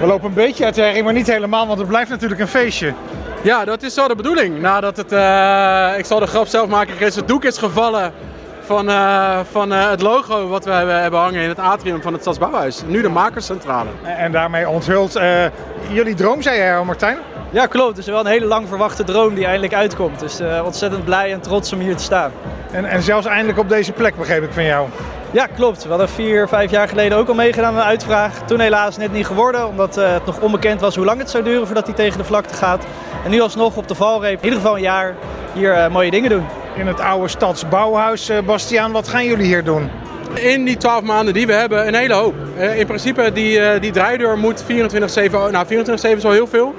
We lopen een beetje uit de herrie, maar niet helemaal, want het blijft natuurlijk een feestje. Ja, dat is zo de bedoeling. Nadat het, uh, ik zal de grap zelf maken, Chris, het doek is gevallen van, uh, van uh, het logo wat we hebben, hebben hangen in het atrium van het Stadsbouwhuis. Nu de makerscentrale. En, en daarmee onthult jullie droom, zei jij, Martijn? Ja, klopt. Het is wel een hele lang verwachte droom die eindelijk uitkomt. Dus ontzettend blij en trots om hier te staan. En, en zelfs eindelijk op deze plek, begreep ik van jou. Ja, klopt. We hadden vier, vijf jaar geleden ook al meegedaan aan een uitvraag. Toen helaas net niet geworden, omdat uh, het nog onbekend was hoe lang het zou duren voordat hij tegen de vlakte gaat. En nu alsnog op de valreep, in ieder geval een jaar, hier uh, mooie dingen doen. In het oude stadsbouwhuis, uh, Bastiaan, wat gaan jullie hier doen? In die 12 maanden die we hebben, een hele hoop. in principe, die, die draaideur moet 24-7, nou 24-7 is al heel veel.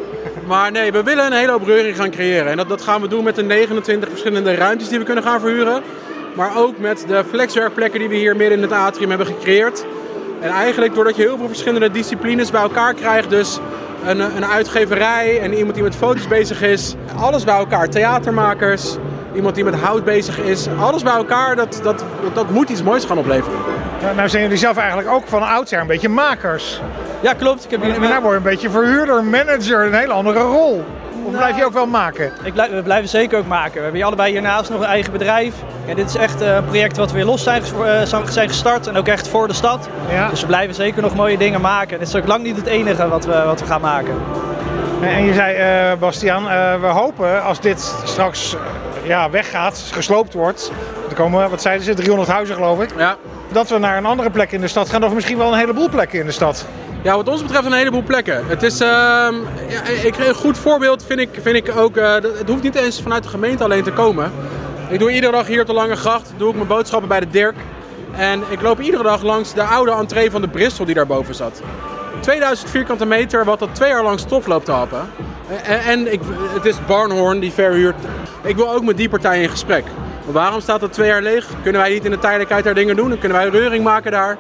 Maar nee, we willen een hele hoop reuring gaan creëren. En dat, dat gaan we doen met de 29 verschillende ruimtes die we kunnen gaan verhuren. Maar ook met de flexwerkplekken die we hier midden in het atrium hebben gecreëerd. En eigenlijk doordat je heel veel verschillende disciplines bij elkaar krijgt. Dus een, een uitgeverij en iemand die met foto's bezig is. Alles bij elkaar. Theatermakers, iemand die met hout bezig is. Alles bij elkaar, dat, dat, dat moet iets moois gaan opleveren. Nou, nou zijn jullie zelf eigenlijk ook van oudsher een beetje makers. Ja, klopt. Ik heb hier... Maar nou word je een beetje verhuurder, manager, een hele andere rol. Of blijf je ook wel maken? Ik blijf, we blijven zeker ook maken. We hebben hier allebei hiernaast nog een eigen bedrijf. Ja, dit is echt een project wat weer los zijn, zijn gestart en ook echt voor de stad. Ja. Dus we blijven zeker nog mooie dingen maken. Dit is ook lang niet het enige wat we, wat we gaan maken. En je zei, uh, Bastiaan, uh, we hopen als dit straks uh, ja, weggaat, gesloopt wordt. Er komen, wat zeiden ze, 300 huizen geloof ik. Ja. Dat we naar een andere plek in de stad gaan, of misschien wel een heleboel plekken in de stad. Ja, wat ons betreft een heleboel plekken. Het is, uh, ja, ik, een goed voorbeeld vind ik, vind ik ook, uh, het hoeft niet eens vanuit de gemeente alleen te komen. Ik doe iedere dag hier op de Lange Gracht, doe ik mijn boodschappen bij de Dirk. En ik loop iedere dag langs de oude entree van de Bristol die daarboven zat. 2000 vierkante meter, wat dat twee jaar lang stof loopt te happen. En, en ik, het is Barnhorn die verhuurt. Ik wil ook met die partij in gesprek. Maar waarom staat dat twee jaar leeg? Kunnen wij niet in de tijdelijkheid daar dingen doen? Dan kunnen wij reuring maken daar.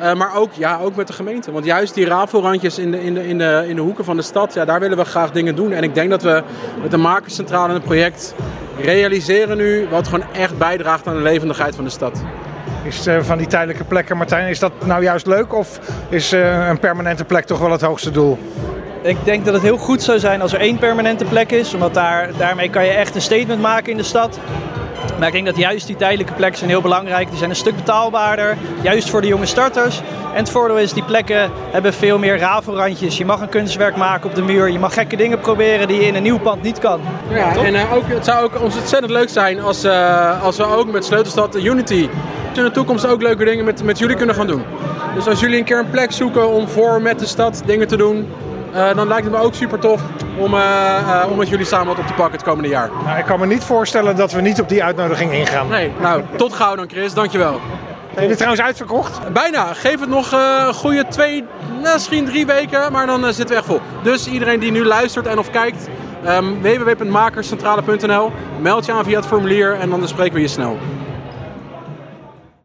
Uh, maar ook, ja, ook met de gemeente. Want juist die rafelrandjes in de, in, de, in, de, in de hoeken van de stad, ja, daar willen we graag dingen doen. En ik denk dat we met de Makerscentrale een project realiseren nu wat gewoon echt bijdraagt aan de levendigheid van de stad. Is uh, van die tijdelijke plekken, Martijn, is dat nou juist leuk of is uh, een permanente plek toch wel het hoogste doel? Ik denk dat het heel goed zou zijn als er één permanente plek is, omdat daar, daarmee kan je echt een statement maken in de stad. Maar ik denk dat juist die tijdelijke plekken zijn heel belangrijk. Die zijn een stuk betaalbaarder, juist voor de jonge starters. En het voordeel is, die plekken hebben veel meer rafelrandjes. Je mag een kunstwerk maken op de muur. Je mag gekke dingen proberen die je in een nieuw pand niet kan. Ja, en uh, ook, het zou ook ons ontzettend leuk zijn als, uh, als we ook met Sleutelstad Unity in de toekomst ook leuke dingen met, met jullie kunnen gaan doen. Dus als jullie een keer een plek zoeken om voor met de stad dingen te doen, uh, dan lijkt het me ook super tof om, uh, uh, om met jullie samen wat op te pakken het komende jaar. Nou, ik kan me niet voorstellen dat we niet op die uitnodiging ingaan. Nee, nou, tot gauw dan Chris, dankjewel. Ben je trouwens uitverkocht? Bijna. Geef het nog een goede twee, misschien drie weken, maar dan zitten we echt vol. Dus iedereen die nu luistert en of kijkt, um, www.makerscentrale.nl. Meld je aan via het formulier en dan spreken we je snel.